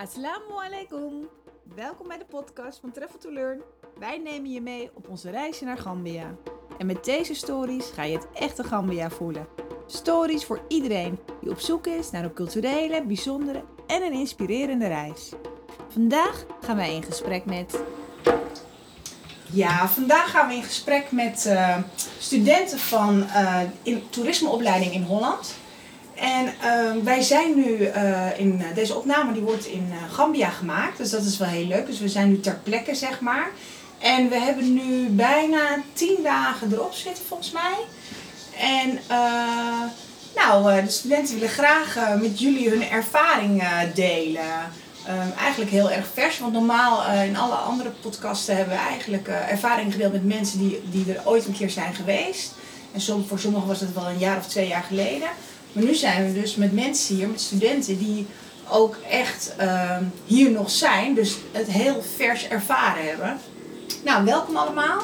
Assalamu alaikum. Welkom bij de podcast van Travel to Learn. Wij nemen je mee op onze reisje naar Gambia. En met deze stories ga je het echte Gambia voelen. Stories voor iedereen die op zoek is naar een culturele, bijzondere en een inspirerende reis. Vandaag gaan wij in gesprek met. Ja, vandaag gaan we in gesprek met uh, studenten van uh, in toerismeopleiding in Holland. En uh, wij zijn nu uh, in deze opname, die wordt in uh, Gambia gemaakt. Dus dat is wel heel leuk. Dus we zijn nu ter plekke, zeg maar. En we hebben nu bijna tien dagen erop zitten, volgens mij. En nou, de studenten willen graag met jullie hun ervaring delen. Um, eigenlijk heel erg vers, want normaal in alle andere podcasten hebben we eigenlijk ervaring gedeeld met mensen die, die er ooit een keer zijn geweest. En voor sommigen was het wel een jaar of twee jaar geleden. Maar nu zijn we dus met mensen hier, met studenten die ook echt uh, hier nog zijn, dus het heel vers ervaren hebben. Nou, welkom allemaal.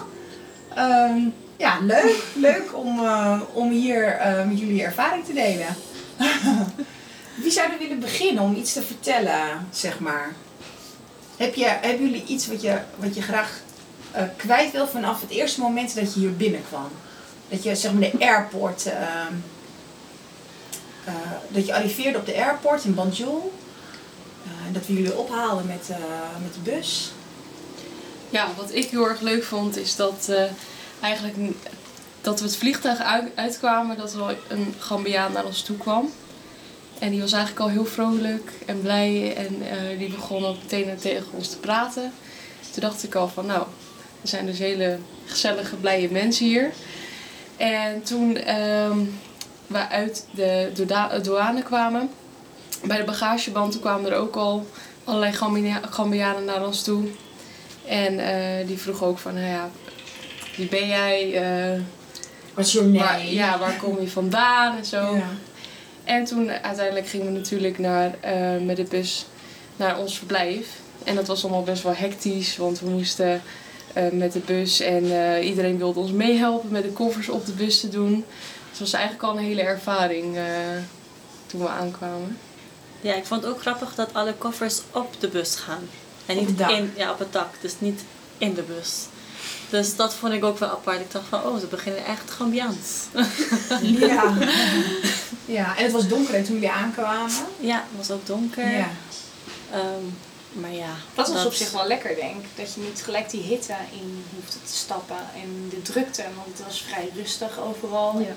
Uh, ja, leuk, leuk om, uh, om hier uh, met jullie ervaring te delen. Wie zou er willen beginnen om iets te vertellen, zeg maar? Heb je, hebben jullie iets wat je, wat je graag uh, kwijt wil vanaf het eerste moment dat je hier binnenkwam? Dat je zeg maar de airport ehm, uh, dat je arriveerde op de airport in Banjul. Uh, dat we jullie ophaalden met, uh, met de bus. Ja, wat ik heel erg leuk vond is dat eigenlijk dat we het vliegtuig uit, uitkwamen, dat er een Gambiaan naar ons toe kwam. En die was eigenlijk al heel vrolijk en blij en die begon ook meteen tegen ons te praten. Toen dacht ik al van nou, er zijn dus hele gezellige, blije mensen hier. En toen ehm, we uit de douane kwamen. Bij de bagageband kwamen er ook al allerlei Gambianen naar ons toe. En uh, die vroeg ook van, nou ja, wie ben jij? Uh, Wat is je name? ja, waar kom je vandaan en zo. Ja. En toen uiteindelijk gingen we natuurlijk naar, uh, met de bus naar ons verblijf. En dat was allemaal best wel hectisch, want we moesten met de bus en iedereen wilde ons meehelpen met de koffers op de bus te doen. Het was eigenlijk al een hele ervaring uh, toen we aankwamen. Ja, ik vond het ook grappig dat alle koffers op de bus gaan. En niet in, ja, op het dak, dus niet in de bus. Dus dat vond ik ook wel apart. Ik dacht van, oh, ze beginnen echt Gambiaans. ja. ja, en het was donker toen jullie aankwamen. Ja, het was ook donker. Ja. Um, maar ja. Dat was op zich wel lekker, denk ik. Dat je niet gelijk die hitte in hoefde te stappen. En de drukte, want het was vrij rustig overal. Ja.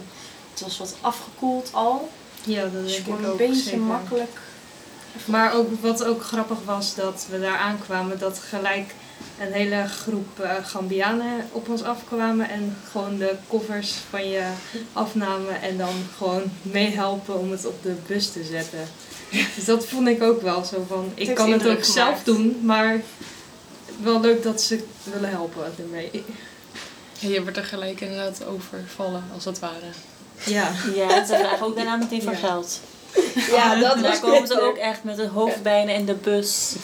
Het was wat afgekoeld al. Ja, dat dus denk ik ook. een beetje zeker. makkelijk. Maar ook wat ook grappig was, dat we daar aankwamen, dat gelijk een hele groep uh, Gambianen op ons afkwamen en gewoon de koffers van je afnamen en dan gewoon meehelpen om het op de bus te zetten. Dus dat vond ik ook wel zo van, ik kan het ook zelf doen, maar wel leuk dat ze willen helpen ermee. Ja, je wordt er gelijk inderdaad overvallen, als het ware. Ja, ja ze vragen ook daarna meteen voor geld. Ja, dat en daar komen ze ook echt met de hoofdbijnen in de bus.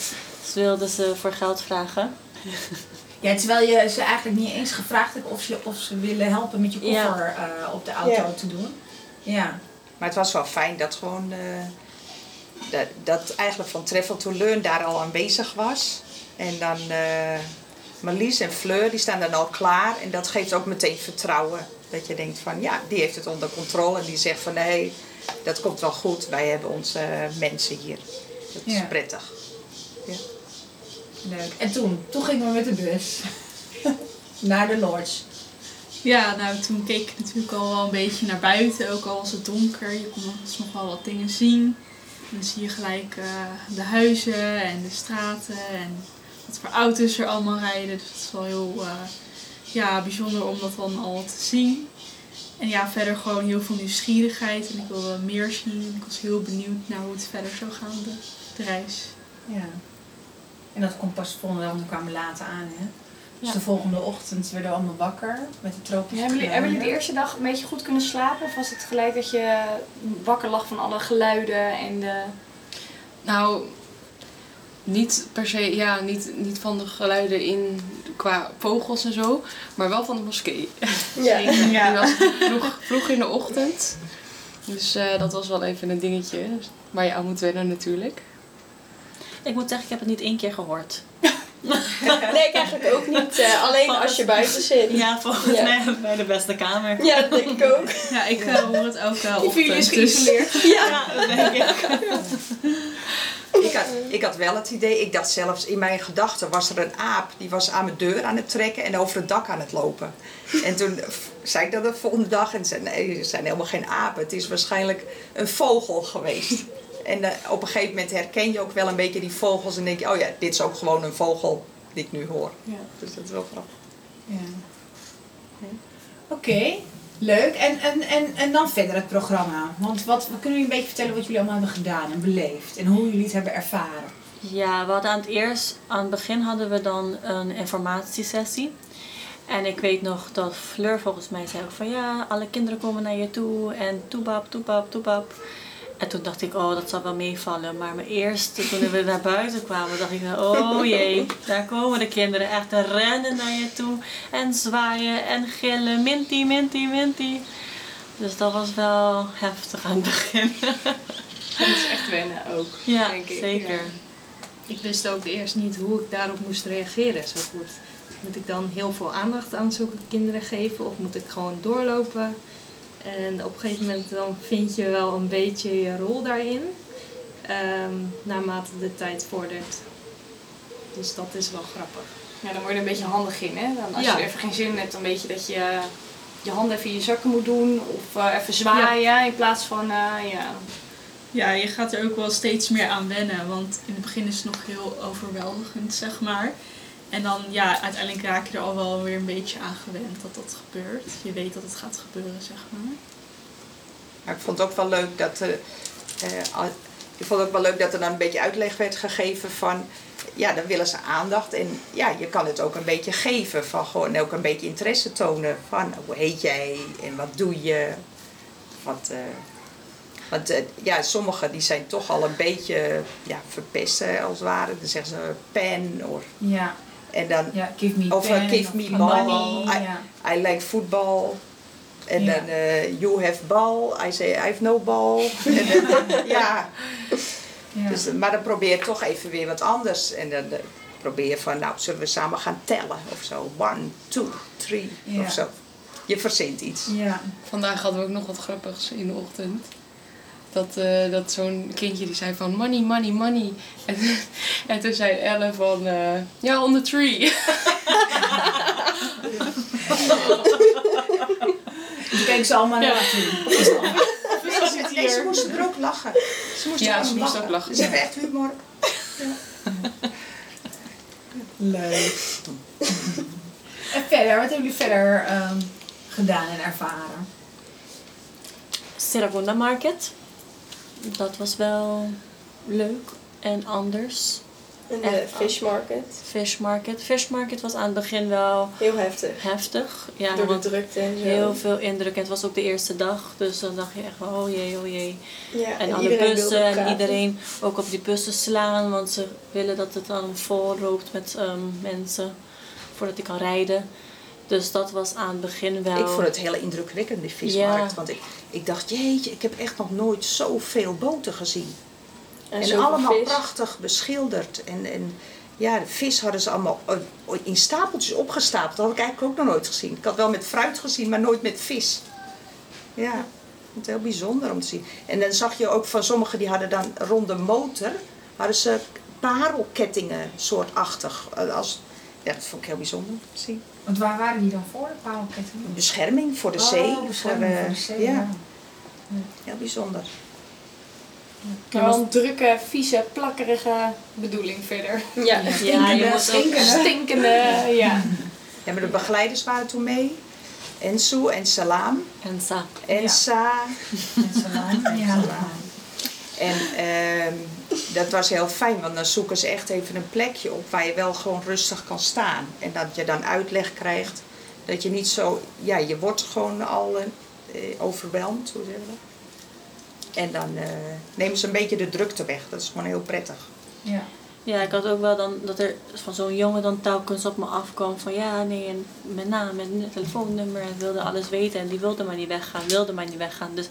Ze wilden ze voor geld vragen. Ja, terwijl je ze eigenlijk niet eens gevraagd hebt of, je, of ze willen helpen met je koffer ja. uh, op de auto ja. te doen. Ja. Maar het was wel fijn dat gewoon uh, dat, dat eigenlijk van Travel to Learn daar al aanwezig was. En dan uh, Marlies en Fleur die staan dan al klaar en dat geeft ook meteen vertrouwen. Dat je denkt van ja, die heeft het onder controle en die zegt van nee, dat komt wel goed. Wij hebben onze mensen hier. Dat is ja. prettig. Ja. Leuk. En toen? Toen gingen we met de bus. naar de lodge. Ja, nou toen keek ik natuurlijk al wel een beetje naar buiten. Ook al was het donker. Je kon nog wel wat dingen zien. En dan zie je gelijk uh, de huizen en de straten. En wat voor auto's er allemaal rijden. Dus dat is wel heel uh, ja, bijzonder om dat dan al te zien. En ja, verder gewoon heel veel nieuwsgierigheid. En ik wilde meer zien. Ik was heel benieuwd naar hoe het verder zou gaan, de, de reis. Ja. En dat komt pas de volgende dag, we kwamen later aan, hè? Dus ja. de volgende ochtend werden we allemaal wakker met de tropische hebben jullie, hebben jullie de eerste dag een beetje goed kunnen slapen? Of was het gelijk dat je wakker lag van alle geluiden en de... Nou, niet per se, ja, niet, niet van de geluiden in qua vogels en zo, maar wel van de moskee. Ja. ja. Die was vroeg, vroeg in de ochtend. Dus uh, dat was wel even een dingetje waar je aan moet wennen natuurlijk. Ik moet zeggen, ik heb het niet één keer gehoord. nee, ik eigenlijk ook niet. Uh, alleen als je buiten zit. Ja, volgens mij bij de beste kamer. Ja, dat denk ik ook. Ja, ik uh, hoor het ook wel. Is geïsoleerd. Dus. Ja. ja, dat denk ik. Ik had, ik had wel het idee, ik dacht zelfs in mijn gedachten was er een aap die was aan mijn deur aan het trekken en over het dak aan het lopen. En toen zei ik dat de volgende dag en zei nee, er zijn helemaal geen apen, het is waarschijnlijk een vogel geweest. En uh, op een gegeven moment herken je ook wel een beetje die vogels en denk je, oh ja, dit is ook gewoon een vogel die ik nu hoor. Ja. Dus dat is wel grappig. Ja. Oké, okay. Leuk. En, en, en, en dan verder het programma. Want wat, kunnen jullie een beetje vertellen wat jullie allemaal hebben gedaan en beleefd? En hoe jullie het hebben ervaren? Ja, hadden aan het eerst, aan het begin hadden we dan een informatiesessie. En ik weet nog dat Fleur volgens mij zei ook van ja, alle kinderen komen naar je toe en toebab, toebab, toebab. En toen dacht ik, oh, dat zal wel meevallen. Maar mijn eerste, toen we naar buiten kwamen, dacht ik, oh jee, daar komen de kinderen echt rennen naar je toe. En zwaaien en gillen, minty, minty, minty. Dus dat was wel heftig aan het begin. Dat is echt wennen ook, ja, denk ik. zeker. Ik wist ook eerst niet hoe ik daarop moest reageren zo goed. Moet ik dan heel veel aandacht aan zulke kinderen geven of moet ik gewoon doorlopen? En op een gegeven moment dan vind je wel een beetje je rol daarin. Um, naarmate de tijd vordert. Dus dat is wel grappig. Ja, dan word je er een beetje handig in. Hè? Dan als je er even geen zin in hebt, dan weet je dat je je handen even in je zakken moet doen. Of uh, even zwaaien in plaats van... Uh, ja. ja, je gaat er ook wel steeds meer aan wennen. Want in het begin is het nog heel overweldigend, zeg maar. En dan, ja, uiteindelijk raak je er al wel weer een beetje aan gewend dat dat gebeurt. Je weet dat het gaat gebeuren, zeg maar. Maar ik vond het ook wel leuk dat, uh, uh, ik vond het ook wel leuk dat er dan een beetje uitleg werd gegeven van, ja, dan willen ze aandacht. En ja, je kan het ook een beetje geven van gewoon ook een beetje interesse tonen van, hoe heet jij en wat doe je? Wat, uh, want ja, sommigen die zijn toch al een beetje ja, verpest als het ware. Dan zeggen ze pen of... Ja. En dan, ja, give me of pen, give me ball. Money, I. I like football. En dan, uh, you have ball. I say, I have no ball. en dan, ja. Ja. Dus, maar dan probeer je toch even weer wat anders. En dan eh, probeer je van, nou, zullen we samen gaan tellen of zo. One, two, three Ja. of zo. Je verzint iets. ja. Vandaag hadden we ook nog wat grappigs in de ochtend. Dat, eh, dat zo'n kindje die zei van money, money, money. En, en toen zei Elle van eh, ja, on the tree. Keken ze allemaal naar Ja. naartoe. Nee, ze, nee, ze moesten er ook lachen. Ze moesten Ja, ze moesten ook lachen. Ze hebben echt humor. Leuk. en verder, wat hebben jullie verder ehm, gedaan en ervaren? Seragunda Market. Dat was wel leuk en anders. En de Echt fish market. Fish Market. Fish Market was aan het begin wel Heel heftig. heftig. Ja, Door de drukte en zo. heel veel indruk. En het was ook de eerste dag. Dus dan dacht je echt van, oh jee, oh jee. Ja, En, alle bussen en iedereen ook op die bussen slaan. Want ze willen dat het dan vol loopt met ehm, mensen. Voordat ik kan rijden. Dus dat was aan het begin wel... Ik vond het heel indrukwekkend, die vismarkt. Want ik, ik dacht, jeetje, ik heb echt nog nooit zoveel boten gezien. En, allemaal vis. prachtig beschilderd. En, en ja, de vis hadden ze allemaal eh, in stapeltjes opgestapeld. Dat had ik eigenlijk ook nog nooit gezien. Ik had wel met fruit gezien, maar nooit met vis. Ja, ik vond het heel bijzonder om te zien. En dan zag je ook van sommigen, die hadden dan rond de motor, hadden ze parelkettingen soortachtig. Eh, Als, ja, dat vond ik heel bijzonder om te zien. Want waar waren die dan voor, de parelkettingen? Bescherming voor de zee. Oh, bescherming eh, voor de zee, ja, ja. heel bijzonder. Maar wel een drukke, vieze, plakkerige bedoeling verder. Ja, Ja, je moest ook... Stinkende, ja. Ja, maar de begeleiders waren toen mee. En Soe en Salam. En sa. En Ja. Sa. En salam. Ja. En ehm, dat was heel fijn, want dan zoeken ze echt even een plekje op waar je wel gewoon rustig kan staan. En dat je dan uitleg krijgt dat je niet zo, ja, je wordt gewoon al eh, overweldigd, hoe zeggen we dat? En dan eh, nemen ze een beetje de drukte weg. Dat is gewoon heel prettig. Ja. Ja, ik had ook wel dan dat er van zo'n jongen dan telkens op me afkwam van ja, nee, en mijn naam en telefoonnummer en wilde alles weten. En die wilde maar niet weggaan, wilde maar niet weggaan. Dus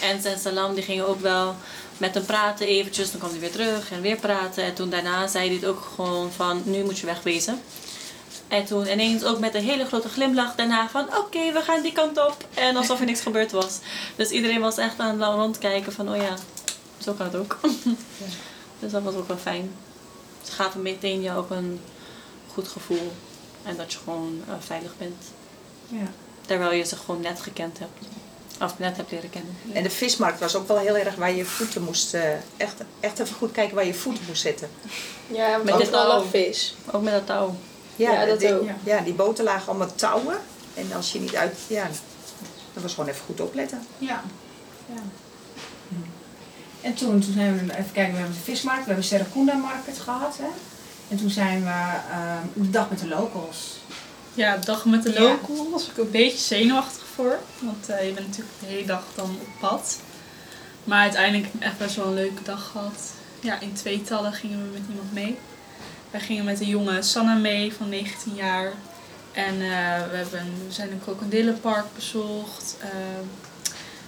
En zijn salam die gingen ook wel met hem praten eventjes. Dan kwam hij weer terug en weer praten. En toen daarna zei hij het ook gewoon van nu moet je wegwezen. En toen ineens ook met een hele grote glimlach daarna van oké, we gaan die kant op. En alsof er niks gebeurd was. Dus iedereen was echt aan het rondkijken van oh ja, zo kan het ook. Dus dat was ook wel fijn. Het gaat meteen jou ook een goed gevoel. En dat je gewoon eh, veilig bent. Ja. Terwijl je ze gewoon net gekend hebt. Of net hebt leren kennen. En de vismarkt was ook wel heel erg waar je voeten moest... eh, echt, echt even goed kijken waar je voeten moest zetten. Ja, Met alle touw. vis. Ook met dat touw. Ja, dat die, ook. Ja, die boten lagen allemaal touwen. En als je niet uit... Ja, dat was gewoon even goed opletten. Ja. ja. En toen, toen zijn we, even kijken, we hebben de vismarkt, we hebben Seracunda Market gehad. Hè? En toen zijn we ehm, de dag met de locals. Ja, de dag met de Ja. local was ik een beetje zenuwachtig voor. Want eh, je bent natuurlijk de hele dag dan op pad. Maar uiteindelijk echt best wel een leuke dag gehad. Ja, in tweetallen gingen we met iemand mee. Wij gingen met de jonge Sanna mee van 19 jaar. En eh, we, hebben, we zijn een krokodillenpark bezocht. Eh,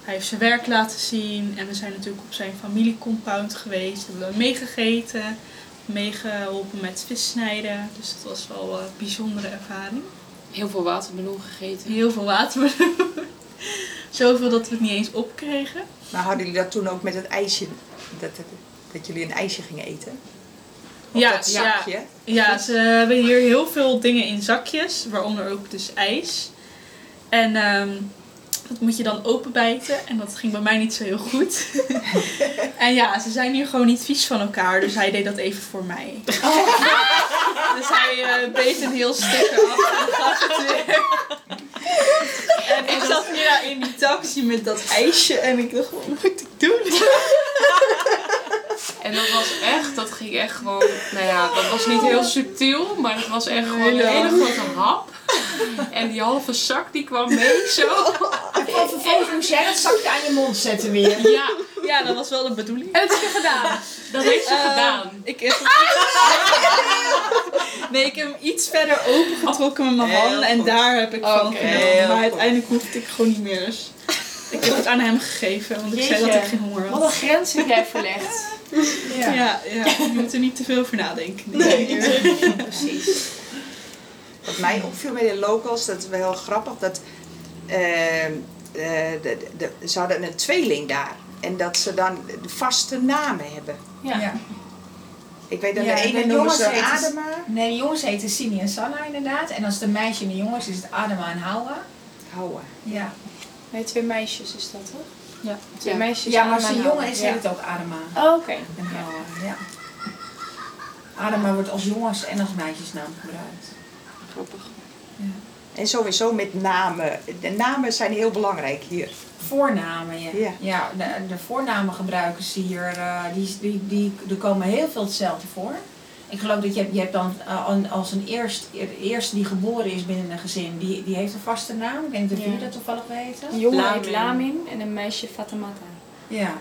hij heeft zijn werk laten zien. En we zijn natuurlijk op zijn familiecompound geweest. Hebben we meegegeten. Meegeholpen met vis snijden. Dus dat was wel een bijzondere ervaring. Heel veel watermeloen gegeten. Heel veel water. Zoveel dat we het niet eens opkregen. Maar hadden jullie dat toen ook met het ijsje? Dat, dat, dat jullie een ijsje gingen eten? Of Ja, dat ja. zakje? Ja, ze hebben hier heel veel dingen in zakjes, waaronder ook dus ijs. En ehm, dat moet je dan openbijten en dat ging bij mij niet zo heel goed. en ja, ze zijn hier gewoon niet vies van elkaar, dus hij deed dat even voor mij. dus hij eh, beet een heel stuk eraf en gaf het weer. en ik zat hier in die taxi met dat ijsje en ik dacht, wat moet ik doen? En dat was echt, dat ging echt gewoon, nou ja, dat was niet heel subtiel, maar het was echt gewoon een Hele- grote hap. En die halve zak die kwam mee zo. En vervolgens moest jij dat zakje aan je mond zetten weer. Ja, Ja, dat was wel de bedoeling. en dat heb je gedaan. Dat heeft ze Eh, gedaan. Ik heb nee, ik heb hem iets verder opengetrokken met mijn Heel handen en daar heb ik van heel Maar uiteindelijk hoefde ik gewoon niet meer. Dus ik heb het aan hem gegeven, want ik zei dat ik geen honger Wat had. een grens heb jij verlegd. Ja. Ja, ja, je moet er niet te veel voor nadenken. Nee, precies. Wat mij opviel met de locals, dat is wel heel grappig, dat eh, de, de, ze hadden een tweeling daar. En dat ze dan de vaste namen hebben. Ja. Ja. Ik weet dat Ja, de ene de jongens heten- Adema. Nee, de jongens heten Sini en Sanna inderdaad. En als het een meisje en de jongens is het Adema en Hawa. Houwa. Ja, Nee, twee meisjes is dat toch? Ja. Twee ja. meisjes. ja maar een jongen is, het ook Adema Oh, oké. Hawa. Ja. Adema wordt als jongens en als meisjesnaam gebruikt. Grappig. En sowieso met namen. De namen zijn heel belangrijk hier. Voornamen, ja. Ja. Ja, de, de voornamen gebruiken ze hier. eh, die, die, die, er komen heel veel hetzelfde voor. Ik geloof dat je, hebt- je hebt dan eh, als een eerst, de eerste die geboren is binnen een gezin, die, die heeft een vaste naam. Ik denk dat Ja. jullie dat toevallig weten. Een jongen Lamin. heet Lamin en een meisje Fatamata. Ja.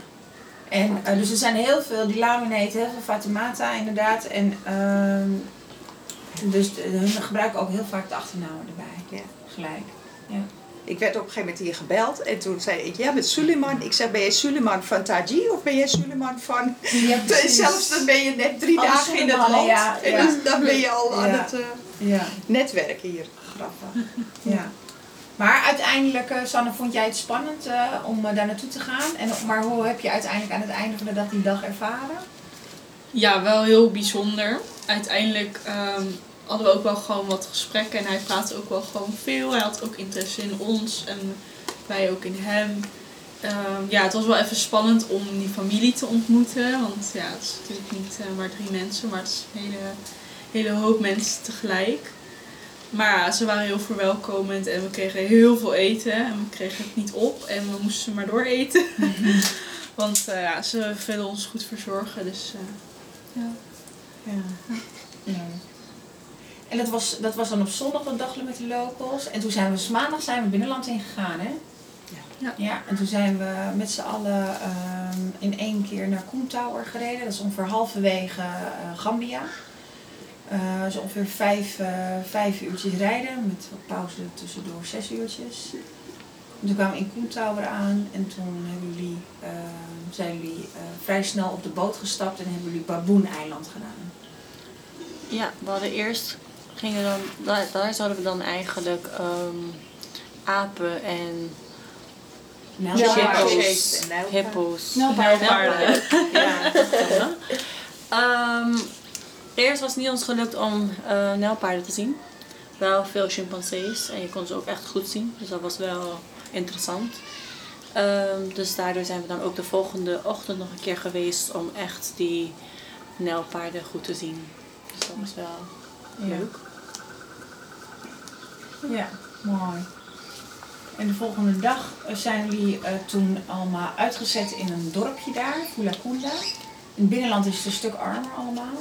En eh, dus er zijn heel veel, die Lamin heet heel veel Fatimata inderdaad. En ehm, dus de, hun gebruiken ook heel vaak de achternamen erbij. Ja. Gelijk. Ik werd op een gegeven moment hier gebeld en toen zei ik, ja met Suleiman. Ik zeg, ben jij Suleiman van Taji of ben jij Suleiman van... Ja. Zelfs dan ben je net drie Alle dagen in het land. ja, en ja. dus dan ben je al aan het eh, Ja, netwerken hier. grappig. Ja. Maar uiteindelijk, eh, Sanne, vond jij het spannend eh, om daar naartoe te gaan? En, maar hoe heb je uiteindelijk aan het einde van de dag die dag ervaren? Ja, wel heel bijzonder. Uiteindelijk ehm, hadden we ook wel gewoon wat gesprekken en hij praatte ook wel gewoon veel. Hij had ook interesse in ons en wij ook in hem. Ehm, ja, het was wel even spannend om die familie te ontmoeten. Want ja, het is natuurlijk niet eh, maar drie mensen, maar het is een hele, hele hoop mensen tegelijk. Maar ja, ze waren heel verwelkomend en we kregen heel veel eten. En we kregen het niet op en we moesten maar door eten. Want eh, ja, ze willen ons goed verzorgen. Dus eh, ja. Ja. ja. En dat was, dat was dan op zondag dat dagje met de locals. En toen zijn we, maandag zijn we binnenland ingegaan, hè? Ja. ja. En toen zijn we met z'n allen ehm, in één keer naar Koen Tower gereden. Dat is ongeveer halverwege eh, Gambia. Eh dus ongeveer vijf, eh, vijf uurtjes rijden, met wat pauze tussendoor zes uurtjes. Toen kwamen we in Koentouwer aan en toen hebben jullie, eh, zijn jullie eh, vrij snel op de boot gestapt en hebben jullie Baboen-eiland gedaan. Ja, we hadden eerst gingen dan, daar, daar zouden we dan eigenlijk ehm, apen en Hippo's. hippo's, hippo's, Nijlpaarden. Ja. Ehm, eerst was het niet ons gelukt om eh nijlpaarden te zien. Wel veel chimpansees en je kon ze ook echt goed zien, dus dat was wel interessant. Ehm, dus daardoor zijn we dan ook de volgende ochtend nog een keer geweest om echt die nijlpaarden goed te zien. Dus dat was wel Ja. leuk. Ja, mooi. En de volgende dag eh, zijn jullie eh, toen allemaal uitgezet in een dorpje daar, Fulakunda. In het binnenland is het een stuk armer allemaal.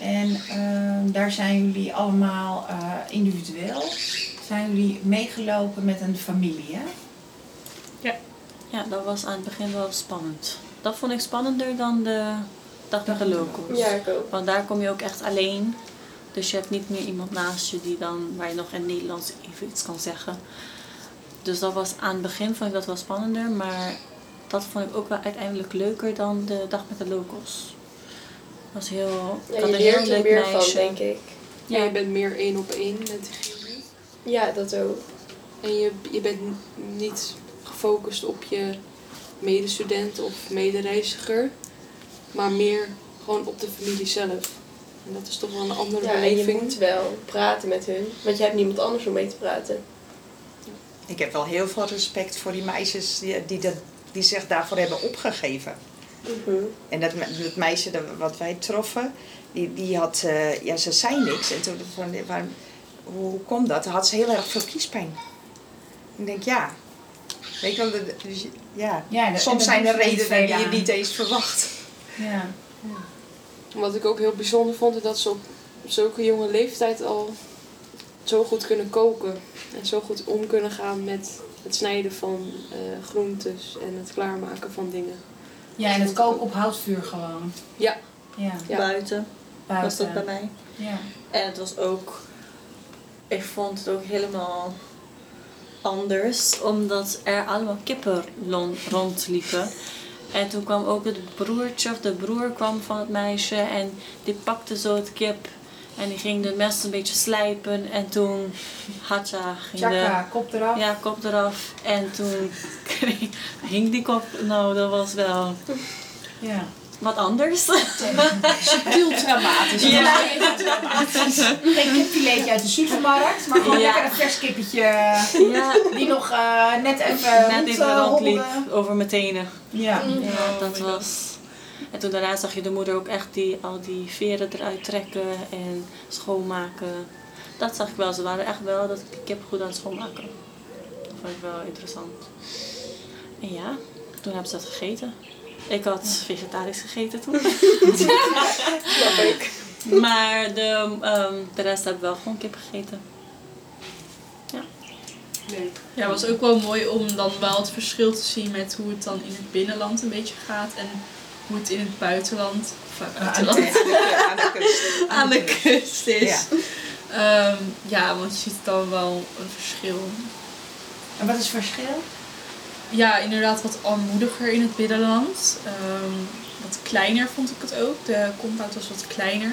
En ehm, daar zijn jullie allemaal eh, individueel. Zijn jullie meegelopen met een familie, hè? Ja, dat was aan het begin wel spannend. Dat vond ik spannender dan de dag met de locals. Ja, ik ook. Want daar kom je ook echt alleen. Dus je hebt niet meer iemand naast je die dan, waar je nog in het Nederlands even iets kan zeggen. Dus dat was aan het begin vond ik dat wel spannender. Maar dat vond ik ook wel uiteindelijk leuker dan de dag met de locals. Dat was heel, ik Ja, je heel er leuk meer van, meisje. denk ik. Ja, je bent meer één op één met diegene. Ja, dat ook. En je, je bent niet gefocust op je medestudent of medereiziger, maar meer gewoon op de familie zelf. En dat is toch wel een andere Ja, en je beleving. moet wel praten met hun, want je hebt niemand anders om mee te praten. Ik heb wel heel veel respect voor die meisjes die, die, dat, die zich daarvoor hebben opgegeven. Mhm. En dat, dat meisje dat, wat wij troffen, die, die had, eh, ja, ze zei niks. En toen van, waar, hoe, hoe komt dat? Dan had ze heel erg veel kiespijn. Ik denk, ja. Weet je wel, dat- dus, ja. Ja, dat- Soms zijn er redenen die je niet eens verwacht. Ja. Wat ik ook heel bijzonder vond, is dat ze op zulke jonge leeftijd al zo goed kunnen koken. En zo goed om kunnen gaan met het snijden van eh, groentes en het klaarmaken van dingen. ja, en het koken op houtvuur gewoon. Ja. Ja, Ja. Buiten was dat bij mij. Ja. En het was ook, ik vond het ook helemaal anders, omdat er allemaal kippen rondliepen. En toen kwam ook het broertje of de broer kwam van het meisje en die pakte zo het kip en die ging de mes een beetje slijpen en toen hatja ging de kop eraf. ja, kop eraf en toen hing die kop, nou dat was wel Ja. Wat anders. Subtiel traumatisch. Ja. Geen kipfiletje uit de supermarkt, maar gewoon lekker een vers kippetje ja, die nog eh, net even net even eh, rondliep hobbelde. over mijn tenen. Ja. Ja, dat was. En toen daarna zag je de moeder ook echt die, al die veren eruit trekken en schoonmaken. Dat zag ik wel. Ze waren echt wel dat kip goed aan het schoonmaken. Dat vond ik wel interessant. En ja, toen hebben ze dat gegeten. Ik had vegetarisch gegeten toen. Snap ik. Maar de, ehm, de rest heb ik wel gewoon kip gegeten. Leuk. Ja, het was ook wel mooi om dan wel het verschil te zien met hoe het dan in het binnenland een beetje gaat en hoe het in het buitenland, of eh, buitenland, Aan de kust. aan de kust is. Ja. Ja. ja, want je ziet dan wel een verschil. En wat is het verschil? Ja, inderdaad wat armoediger in het binnenland. Ehm, wat kleiner vond ik het ook. De compound was wat kleiner.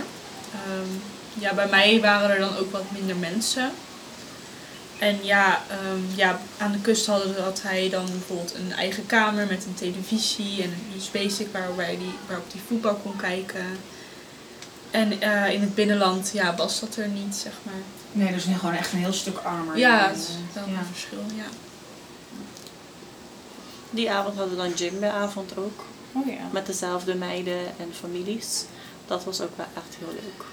Ehm, ja, bij mij waren er dan ook wat minder mensen. En ja, ehm, ja, aan de kust hadden, had hij dan bijvoorbeeld een eigen kamer met een televisie en een USB-stick waarbij die, waarop hij voetbal kon kijken. En eh, in het binnenland ja, was dat er niet, zeg maar. Nee, dus gewoon echt een heel stuk armer. Ja, dan, het is wel ja. een verschil, ja. Die avond hadden we dan gymavond ook. Oh ja. Met dezelfde meiden en families. Dat was ook wel echt heel leuk.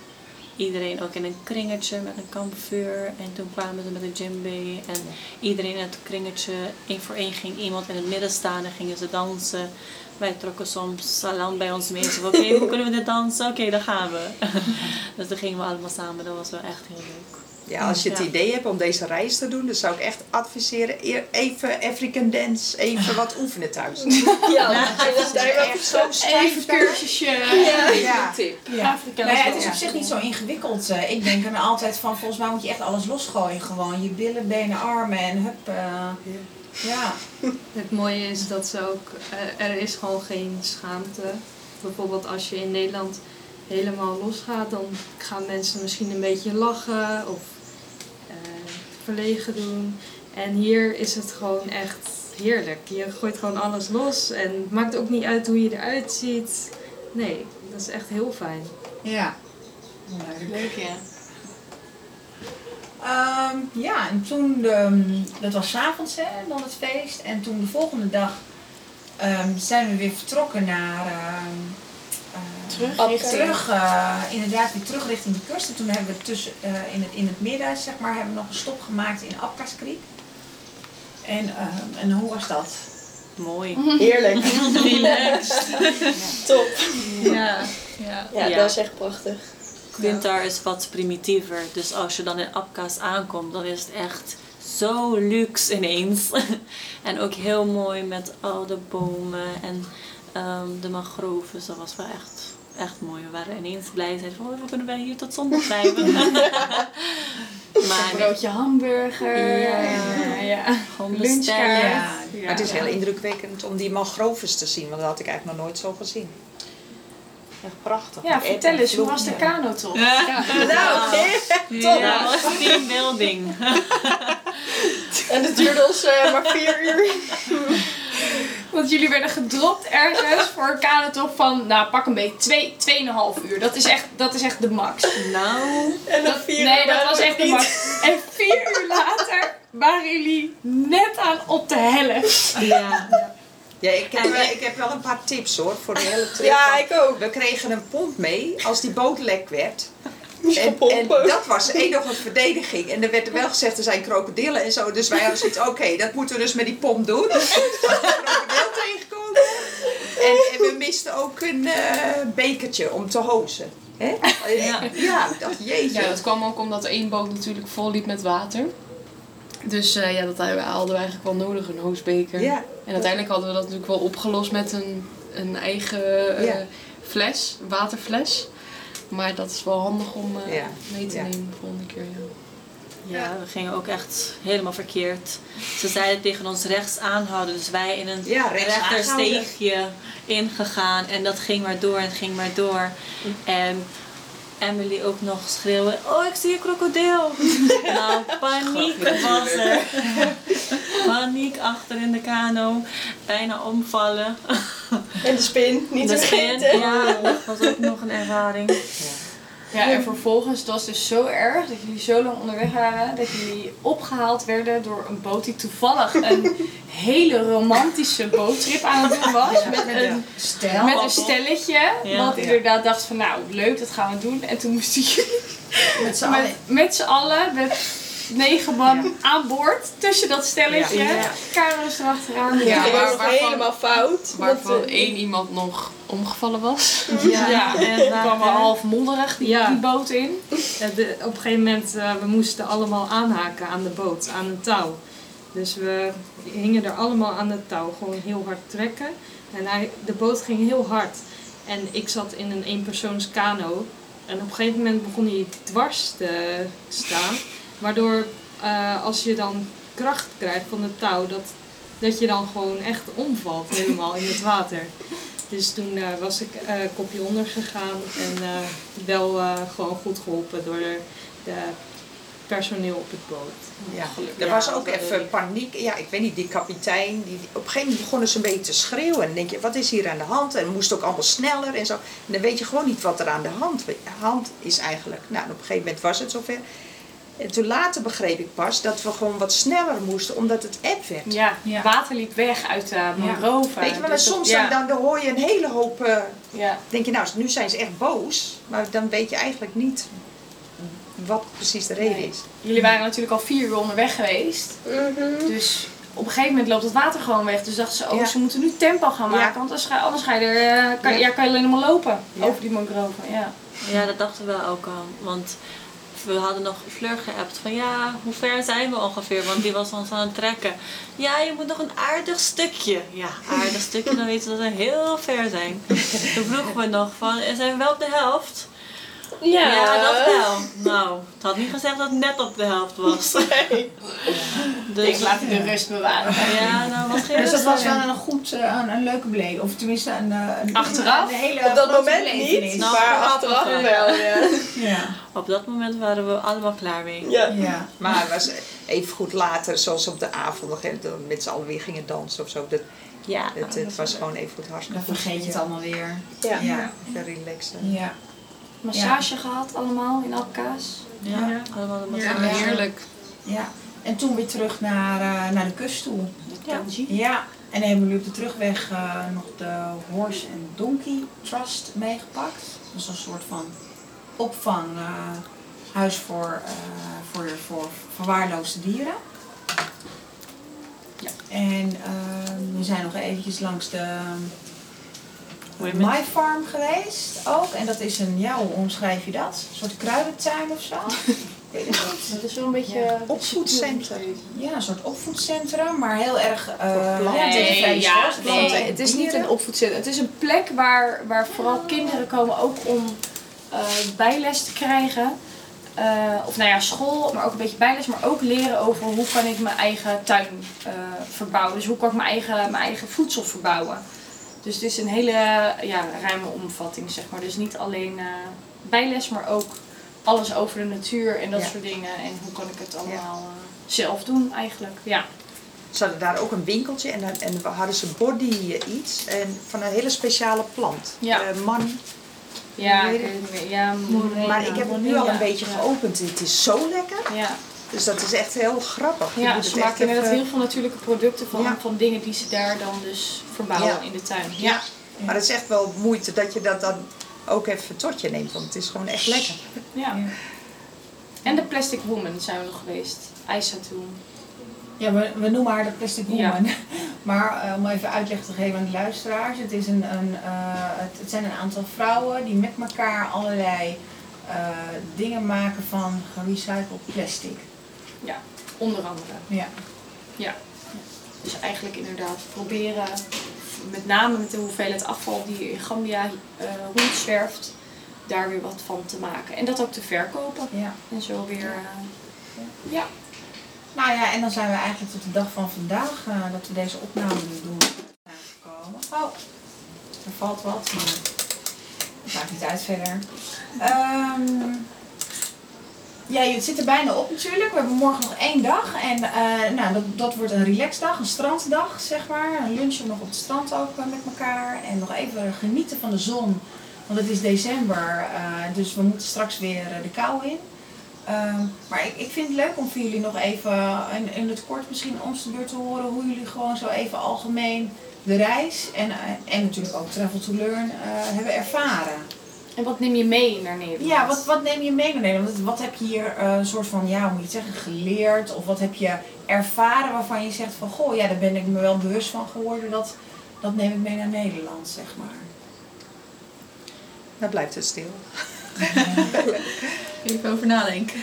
Iedereen ook in een kringetje met een kampvuur. En toen kwamen ze met een djembe. En iedereen in het kringetje, één voor één ging iemand in het midden staan en gingen ze dansen. Wij trokken soms salam bij ons mee. Oké, hoe kunnen we dit dansen? Oké, dan gaan we. dus dan gingen we allemaal samen. Dat was wel echt heel leuk. Ja, als je het Ja. idee hebt om deze reis te doen, dan zou ik echt adviseren, even African dance, even wat oefenen thuis. Ja, Het is echt zo Even stijf. een cursusje. Ja, Ja. tip. Ja. Nou ja, het is op zich niet zo ingewikkeld. eh. ik denk er altijd van, volgens mij moet je echt alles losgooien. Gewoon je billen, benen, armen en hup. eh, ja. Het mooie is dat ze ook, eh, er is gewoon geen schaamte. Bijvoorbeeld als je in Nederland helemaal losgaat, dan gaan mensen misschien een beetje lachen of verlegen doen. En hier is het gewoon echt heerlijk. Je gooit gewoon alles los en het maakt ook niet uit hoe je eruit ziet. Nee, dat is echt heel fijn. Ja. Leuk, ja. Ehm, ja, en toen, ehm, dat was 's avonds hè, dan het feest. En toen de volgende dag ehm, zijn we weer vertrokken naar... Terug terug, eh, inderdaad weer terug richting de kust. En toen hebben we tussen, eh, in, het, in het midden, zeg maar, hebben we nog een stop gemaakt in Apkas Creek. En, ehm, en hoe was dat? Mooi. Heerlijk. Relaxed. Top. Ja, ja. Ja, Ja. dat is echt prachtig. Winter is wat primitiever. Dus als je dan in Apka's aankomt, dan is het echt zo luxe ineens. en ook heel mooi met al de bomen en ehm, de mangroves. Dat was wel echt, echt mooi. We waren ineens blij. Zeiden van, oh, we kunnen wel hier tot zondag blijven. Een maar broodje hamburger. Ja. Ja, ja. gewoon Lunchkaart. Ja, Maar het is heel indrukwekkend om die mangroves te zien, want dat had ik eigenlijk nog nooit zo gezien. Echt prachtig. Ja, vertel eens, en hoe was de kanotocht? Nou, Ja, dat was teambuilding. en het duurde ons eh, maar vier uur. Want jullie werden gedropt ergens voor een kanotocht van, nou pak een beetje, twee, tweeënhalf uur. Dat is echt, dat is echt de max. Nou, En dan Dat- vier nee, uur dat was echt de max. En vier uur later waren jullie net aan op de helft. ja. Ja, ik heb, wel- ik heb wel een paar tips hoor, voor de hele trip. Ja, ik ook. We kregen een pomp mee als die boot lek werd. Moest En, en pompen. dat was één nog een verdediging. En er werd wel gezegd, er zijn krokodillen en zo. Dus wij hadden zoiets, oké, dat moeten we dus met die pomp doen. Dat we een krokodil tegenkomen. En, en we misten ook een eh, bekertje om te hozen. Hè? Ja. ja, ik dacht, jeetje. Ja, dat kwam ook omdat de één boot natuurlijk vol liep met water. Dus eh, ja, dat hadden we hadden we eigenlijk wel nodig, een hoosbeker. Ja. En uiteindelijk hadden we dat natuurlijk wel opgelost met een, een eigen eh, Ja. fles, waterfles. Maar dat is wel handig om eh, Ja. mee te Ja. nemen de volgende keer. Ja. Ja, we gingen ook echt helemaal verkeerd. Ze zeiden tegen ons rechts aanhouden, dus wij in een Ja, rechtersteegje ingegaan. En dat ging maar door en het ging maar door. En Emily ook nog schreeuwen, oh ik zie een krokodil. nou, paniek was er. paniek achter in de kano. Bijna omvallen. En de spin, niet te De spin, vergeten. ja, dat was ook nog een ervaring. Ja, en vervolgens, het was dus zo erg dat jullie zo lang onderweg waren, dat jullie opgehaald werden door een boot die toevallig een hele romantische boottrip aan het doen was. Met een, Stel. met een stelletje, Ja. wat inderdaad dacht van nou leuk, dat gaan we doen. En toen moesten jullie met z'n met, allen. met z'n allen, met negen man aan boord, tussen dat stelletje, Ja. Kamers erachteraan. Ja, Ja, waar- maar waarvan- helemaal fout. Waarvan want, eh, één iemand nog omgevallen was. Ja, Ja, en daar- kwam wel half modderig die, Ja. die boot in. Ja, de- op een gegeven moment, eh, we moesten allemaal aanhaken aan de boot, aan een touw. Dus we hingen er allemaal aan het touw, gewoon heel hard trekken. En hij, de boot ging heel hard. En ik zat in een eenpersoons kano. En op een gegeven moment begon hij dwars te staan. Waardoor eh, als je dan kracht krijgt van het touw, dat, dat je dan gewoon echt omvalt helemaal in het water. Dus toen eh, was ik eh kopje onder gegaan en wel gewoon goed geholpen door de, de personeel op het boot. Ja, Gelukkig. er was ook even paniek. Ja, ik weet niet, die kapitein, die, op een gegeven moment begonnen ze een beetje te schreeuwen. En dan denk je, wat is hier aan de hand? En moest ook allemaal sneller en zo. En dan weet je gewoon niet wat er aan de hand, hand is eigenlijk. Nou, en op een gegeven moment was het zover. En toen later begreep ik pas dat we gewoon wat sneller moesten, omdat het app werd. Ja, Ja. water liep weg uit de mangrove. Weet je, maar Dus dat- soms ja, dan, dan, hoor je een hele hoop, eh, ja. denk je nou, nu zijn ze echt boos. Maar dan weet je eigenlijk niet wat precies de reden Nee. is. Jullie waren natuurlijk al vier uur onderweg geweest. mhm. Dus op een gegeven moment loopt het water gewoon weg. Dus dachten ze, oh, Ja. ze moeten nu tempo gaan Ja. maken. Want anders ga, anders ga je er, eh, kan, Ja. ja. kan je alleen nog maar lopen Ja. over die mangrove. Ja. Ja, dat dachten we ook al. Want we hadden nog Fleur geappt van ja, hoe ver zijn we ongeveer? Want die was ons aan het trekken. Ja, je moet nog een aardig stukje. Ja, aardig stukje, dan weten we dat we heel ver zijn. Toen vroegen we nog van, zijn we wel op de helft? Ja, Ja, dat wel. Nou, het had niet gezegd dat het net op de helft was. Dus, Ik laat de rust bewaren. ja, nou was geen Dus dat was wel een goed, eh, een, een leuke beleving. Of tenminste een, eh, een, Achteraf? een hele Op dat moment niet, Nou, maar vooraf achteraf wel. wel, ja. Ja. Op dat moment waren we allemaal klaar mee. ja. ja. Maar het was even goed later, zoals op de avond, nog even met z'n allen weer gingen dansen of zo. Dat, Ja, het, het was gewoon even goed hartstikke Dan vergeet je het allemaal weer. Ja. Ja. Even relaxen. Ja. Massage gehad allemaal in Alkaas. ja, allemaal de Ja, massage. heerlijk. ja. En toen weer terug naar, eh, naar de kust toe. Ja. Ja. En dan hebben jullie op de terugweg eh, nog de Horse and Donkey Trust meegepakt. Dat is een soort van opvanghuis voor, eh, voor, voor verwaarloosde dieren. Ja. En ehm, we zijn nog eventjes langs de Women. My Farm geweest ook. En dat is een, ja, hoe omschrijf je dat? Een soort kruidentuin of zo? Ik weet het niet. Dat is wel een beetje... Ja. Opvoedcentrum. Ja, een soort opvoedcentrum, maar heel erg uh, planten. ja, Nee, ja, was. nee, Planten, het is niet een opvoedcentrum. Het is een plek waar, waar vooral kinderen komen ook om eh, bijles te krijgen. Eh, of nou ja, school, maar ook een beetje bijles. Maar ook leren over hoe kan ik mijn eigen tuin eh, verbouwen. Dus hoe kan ik mijn eigen, mijn eigen voedsel verbouwen. Dus het is een hele ja, ruime omvatting, zeg maar. Dus niet alleen eh, bijles, maar ook alles over de natuur en dat Ja. soort dingen. En hoe kan ik het allemaal eh, zelf doen eigenlijk. Ja. Ze hadden daar ook een winkeltje en, dan, en hadden ze body eh, iets en van een hele speciale plant. Ja. Eh, man. Ja, ik. Ja, Morena. Maar ik heb het nu al een beetje geopend. Het is zo lekker. Ja, Dus dat is echt heel grappig. Je ja ze maken inderdaad even- heel veel natuurlijke producten van, Ja. van dingen die ze daar dan dus verbouwen Ja. in de tuin. Ja. Maar het is echt wel moeite dat je dat dan ook even tot je neemt. Want het is gewoon echt lekker. ja. En de Plastic Woman zijn we nog geweest. IJsa toen. Ja, we, we noemen haar de plastic Ja. woman. Maar eh, om even uitleg te geven aan de luisteraars. Het, is een, een, eh, het, het zijn een aantal vrouwen die met elkaar allerlei eh, dingen maken van gerecycled plastic. Onder andere. Ja. Dus eigenlijk inderdaad proberen, met name met de hoeveelheid afval die in Gambia eh rondzwerft, daar weer wat van te maken. En dat ook te verkopen. ja. En zo weer... eh, ja. Nou ja, en dan zijn we eigenlijk tot de dag van vandaag eh, dat we deze opname doen gekomen. Oh, er valt wat, maar dat maakt niet uit verder. Ehm ja, het zit er bijna op natuurlijk. We hebben morgen nog één dag. En eh, nou, dat, dat wordt een relaxdag, een stranddag zeg maar. Een lunchen nog op het strand ook eh, met elkaar. En nog even genieten van de zon. Want het is december, eh, dus we moeten straks weer de kou in. Ehm, maar ik, ik vind het leuk om voor jullie nog even in, in het kort misschien ons de beurt te horen hoe jullie gewoon zo even algemeen de reis en, en natuurlijk ook Travel to Learn hebben ervaren. En wat neem je mee naar Nederland? Ja, wat, wat neem je mee naar Nederland? Wat heb je hier eh, een soort van, ja, hoe moet je het zeggen, geleerd? Of wat heb je ervaren waarvan je zegt van, goh, ja, daar ben ik me wel bewust van geworden. Dat, dat neem ik mee naar Nederland, zeg maar. Dan blijft het stil. Even over nadenken.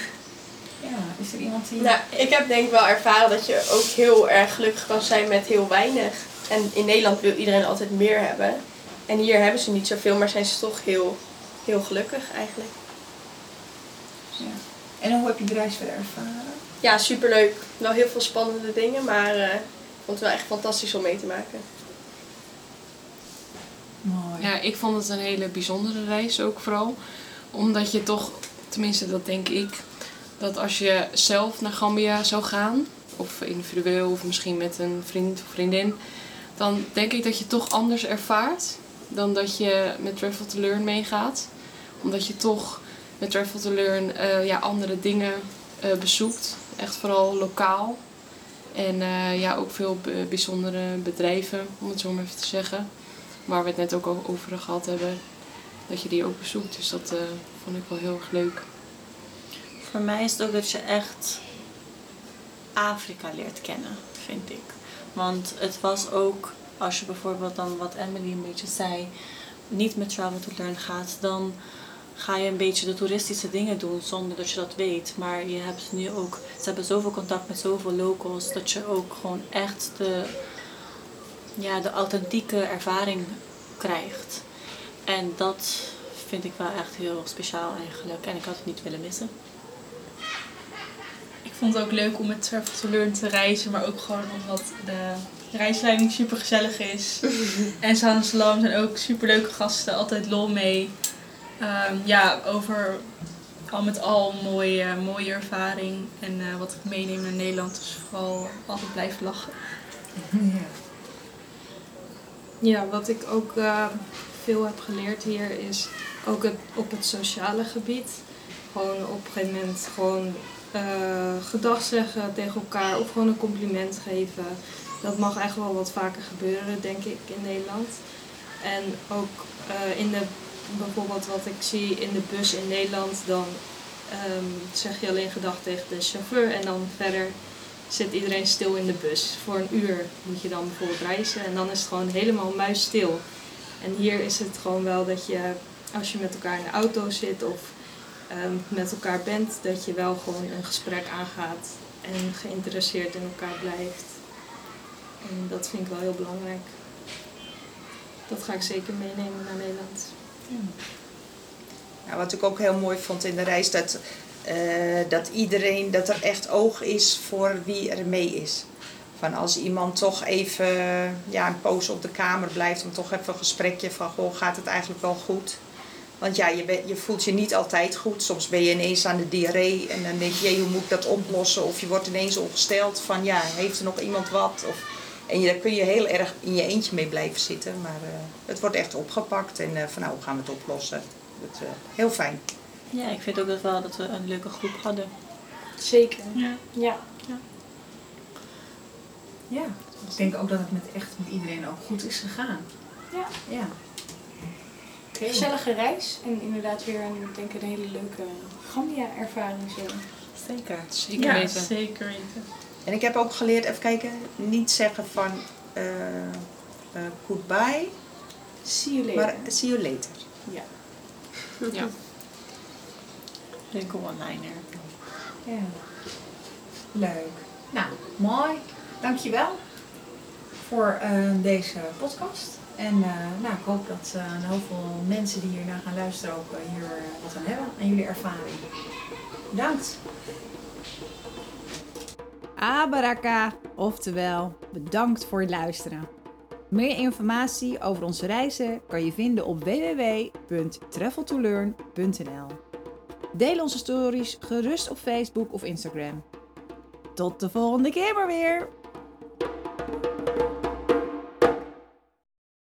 Ja, is er iemand die... Nou, ik heb denk ik wel ervaren dat je ook heel erg gelukkig kan zijn met heel weinig. En in Nederland wil iedereen altijd meer hebben. En hier hebben ze niet zoveel, maar zijn ze toch heel, heel gelukkig eigenlijk. En hoe heb je de reis verder ervaren? Ja, superleuk. Wel heel veel spannende dingen, maar eh, ik vond het wel echt fantastisch om mee te maken. Mooi. Ja, ik vond het een hele bijzondere reis ook vooral. Omdat je toch, tenminste dat denk ik, dat als je zelf naar Gambia zou gaan, of individueel of misschien met een vriend of vriendin, dan denk ik dat je toch anders ervaart dan dat je met Travel to Learn meegaat. Omdat je toch met Travel to Learn eh, ja, andere dingen eh, bezoekt. Echt vooral lokaal. En eh, ja, ook veel bijzondere bedrijven, om het zo maar even te zeggen waar we het net ook over gehad hebben, dat je die ook bezoekt. Dus dat vond ik wel heel erg leuk. Voor mij is het ook dat je echt Afrika leert kennen, vind ik. Want het was ook, als je bijvoorbeeld dan wat Emily een beetje zei, niet met Travel to Learn gaat, dan ga je een beetje de toeristische dingen doen zonder dat je dat weet. Maar je hebt nu ook, ze hebben zoveel contact met zoveel locals dat je ook gewoon echt de, ja, de authentieke ervaring krijgt. En dat vind ik wel echt heel speciaal eigenlijk. En ik had het niet willen missen. Ik vond het ook leuk om met Travel to Learn te reizen, maar ook gewoon omdat de reisleiding super gezellig is. en Sans Lam zijn ook super leuke gasten, altijd lol mee. Ehm, ja, over al met al mooie, mooie ervaring. En eh, wat ik meeneem naar Nederland is vooral altijd blijven lachen. Ja. Ja, wat ik ook eh, veel heb geleerd hier is ook het, op het sociale gebied. Gewoon op een gegeven moment gewoon eh gedag zeggen tegen elkaar of gewoon een compliment geven. Dat mag echt wel wat vaker gebeuren, denk ik, in Nederland. En ook eh, in de, bijvoorbeeld wat ik zie in de bus in Nederland, dan ehm, zeg je alleen gedag tegen de chauffeur en dan verder zit iedereen stil in de bus. Voor een uur moet je dan bijvoorbeeld reizen en dan is het gewoon helemaal muisstil. En hier is het gewoon wel dat je, als je met elkaar in de auto zit of ehm, met elkaar bent, dat je wel gewoon een gesprek aangaat en geïnteresseerd in elkaar blijft. En dat vind ik wel heel belangrijk. Dat ga ik zeker meenemen naar Nederland. Nou, wat ik ook heel mooi vond in de reis, dat, eh, dat iedereen, dat er echt oog is voor wie er mee is. Van als iemand toch even ja, een poos op de kamer blijft, om toch even een gesprekje van, goh, gaat het eigenlijk wel goed? Want ja, je, je voelt je niet altijd goed. Soms ben je ineens aan de diarree en dan denk je, hoe moet ik dat oplossen? Of je wordt ineens ongesteld van, ja, heeft er nog iemand wat? Of, en je, daar kun je heel erg in je eentje mee blijven zitten. Maar eh, het wordt echt opgepakt en eh, van, nou, hoe gaan we het oplossen? Het, eh, heel fijn. Ja, ik vind ook dat wel dat we een leuke groep hadden. Zeker. Ja. Ja. ja. Ik denk ook dat het met echt met iedereen ook goed is gegaan. Ja. Ja. Oké. Gezellige reis en inderdaad weer een, ik denk een hele leuke Gambia-ervaring zo. Zeker. Zeker Ja, weten. zeker weten. En ik heb ook geleerd, even kijken, niet zeggen van eh, eh, goodbye, See you later. maar see you later. Ja. Leuke one-liner. Ja. Leuk. Nou, mooi. Dankjewel voor eh, deze podcast. En eh, nou, ik hoop dat eh, een heel veel mensen die hiernaar gaan luisteren ook hier wat aan hebben. Aan jullie ervaring. Bedankt. Abaraka, oftewel bedankt voor het luisteren. Meer informatie over onze reizen kan je vinden op www.traveltolearn.nl. Deel onze stories gerust op Facebook of Instagram. Tot de volgende keer maar weer!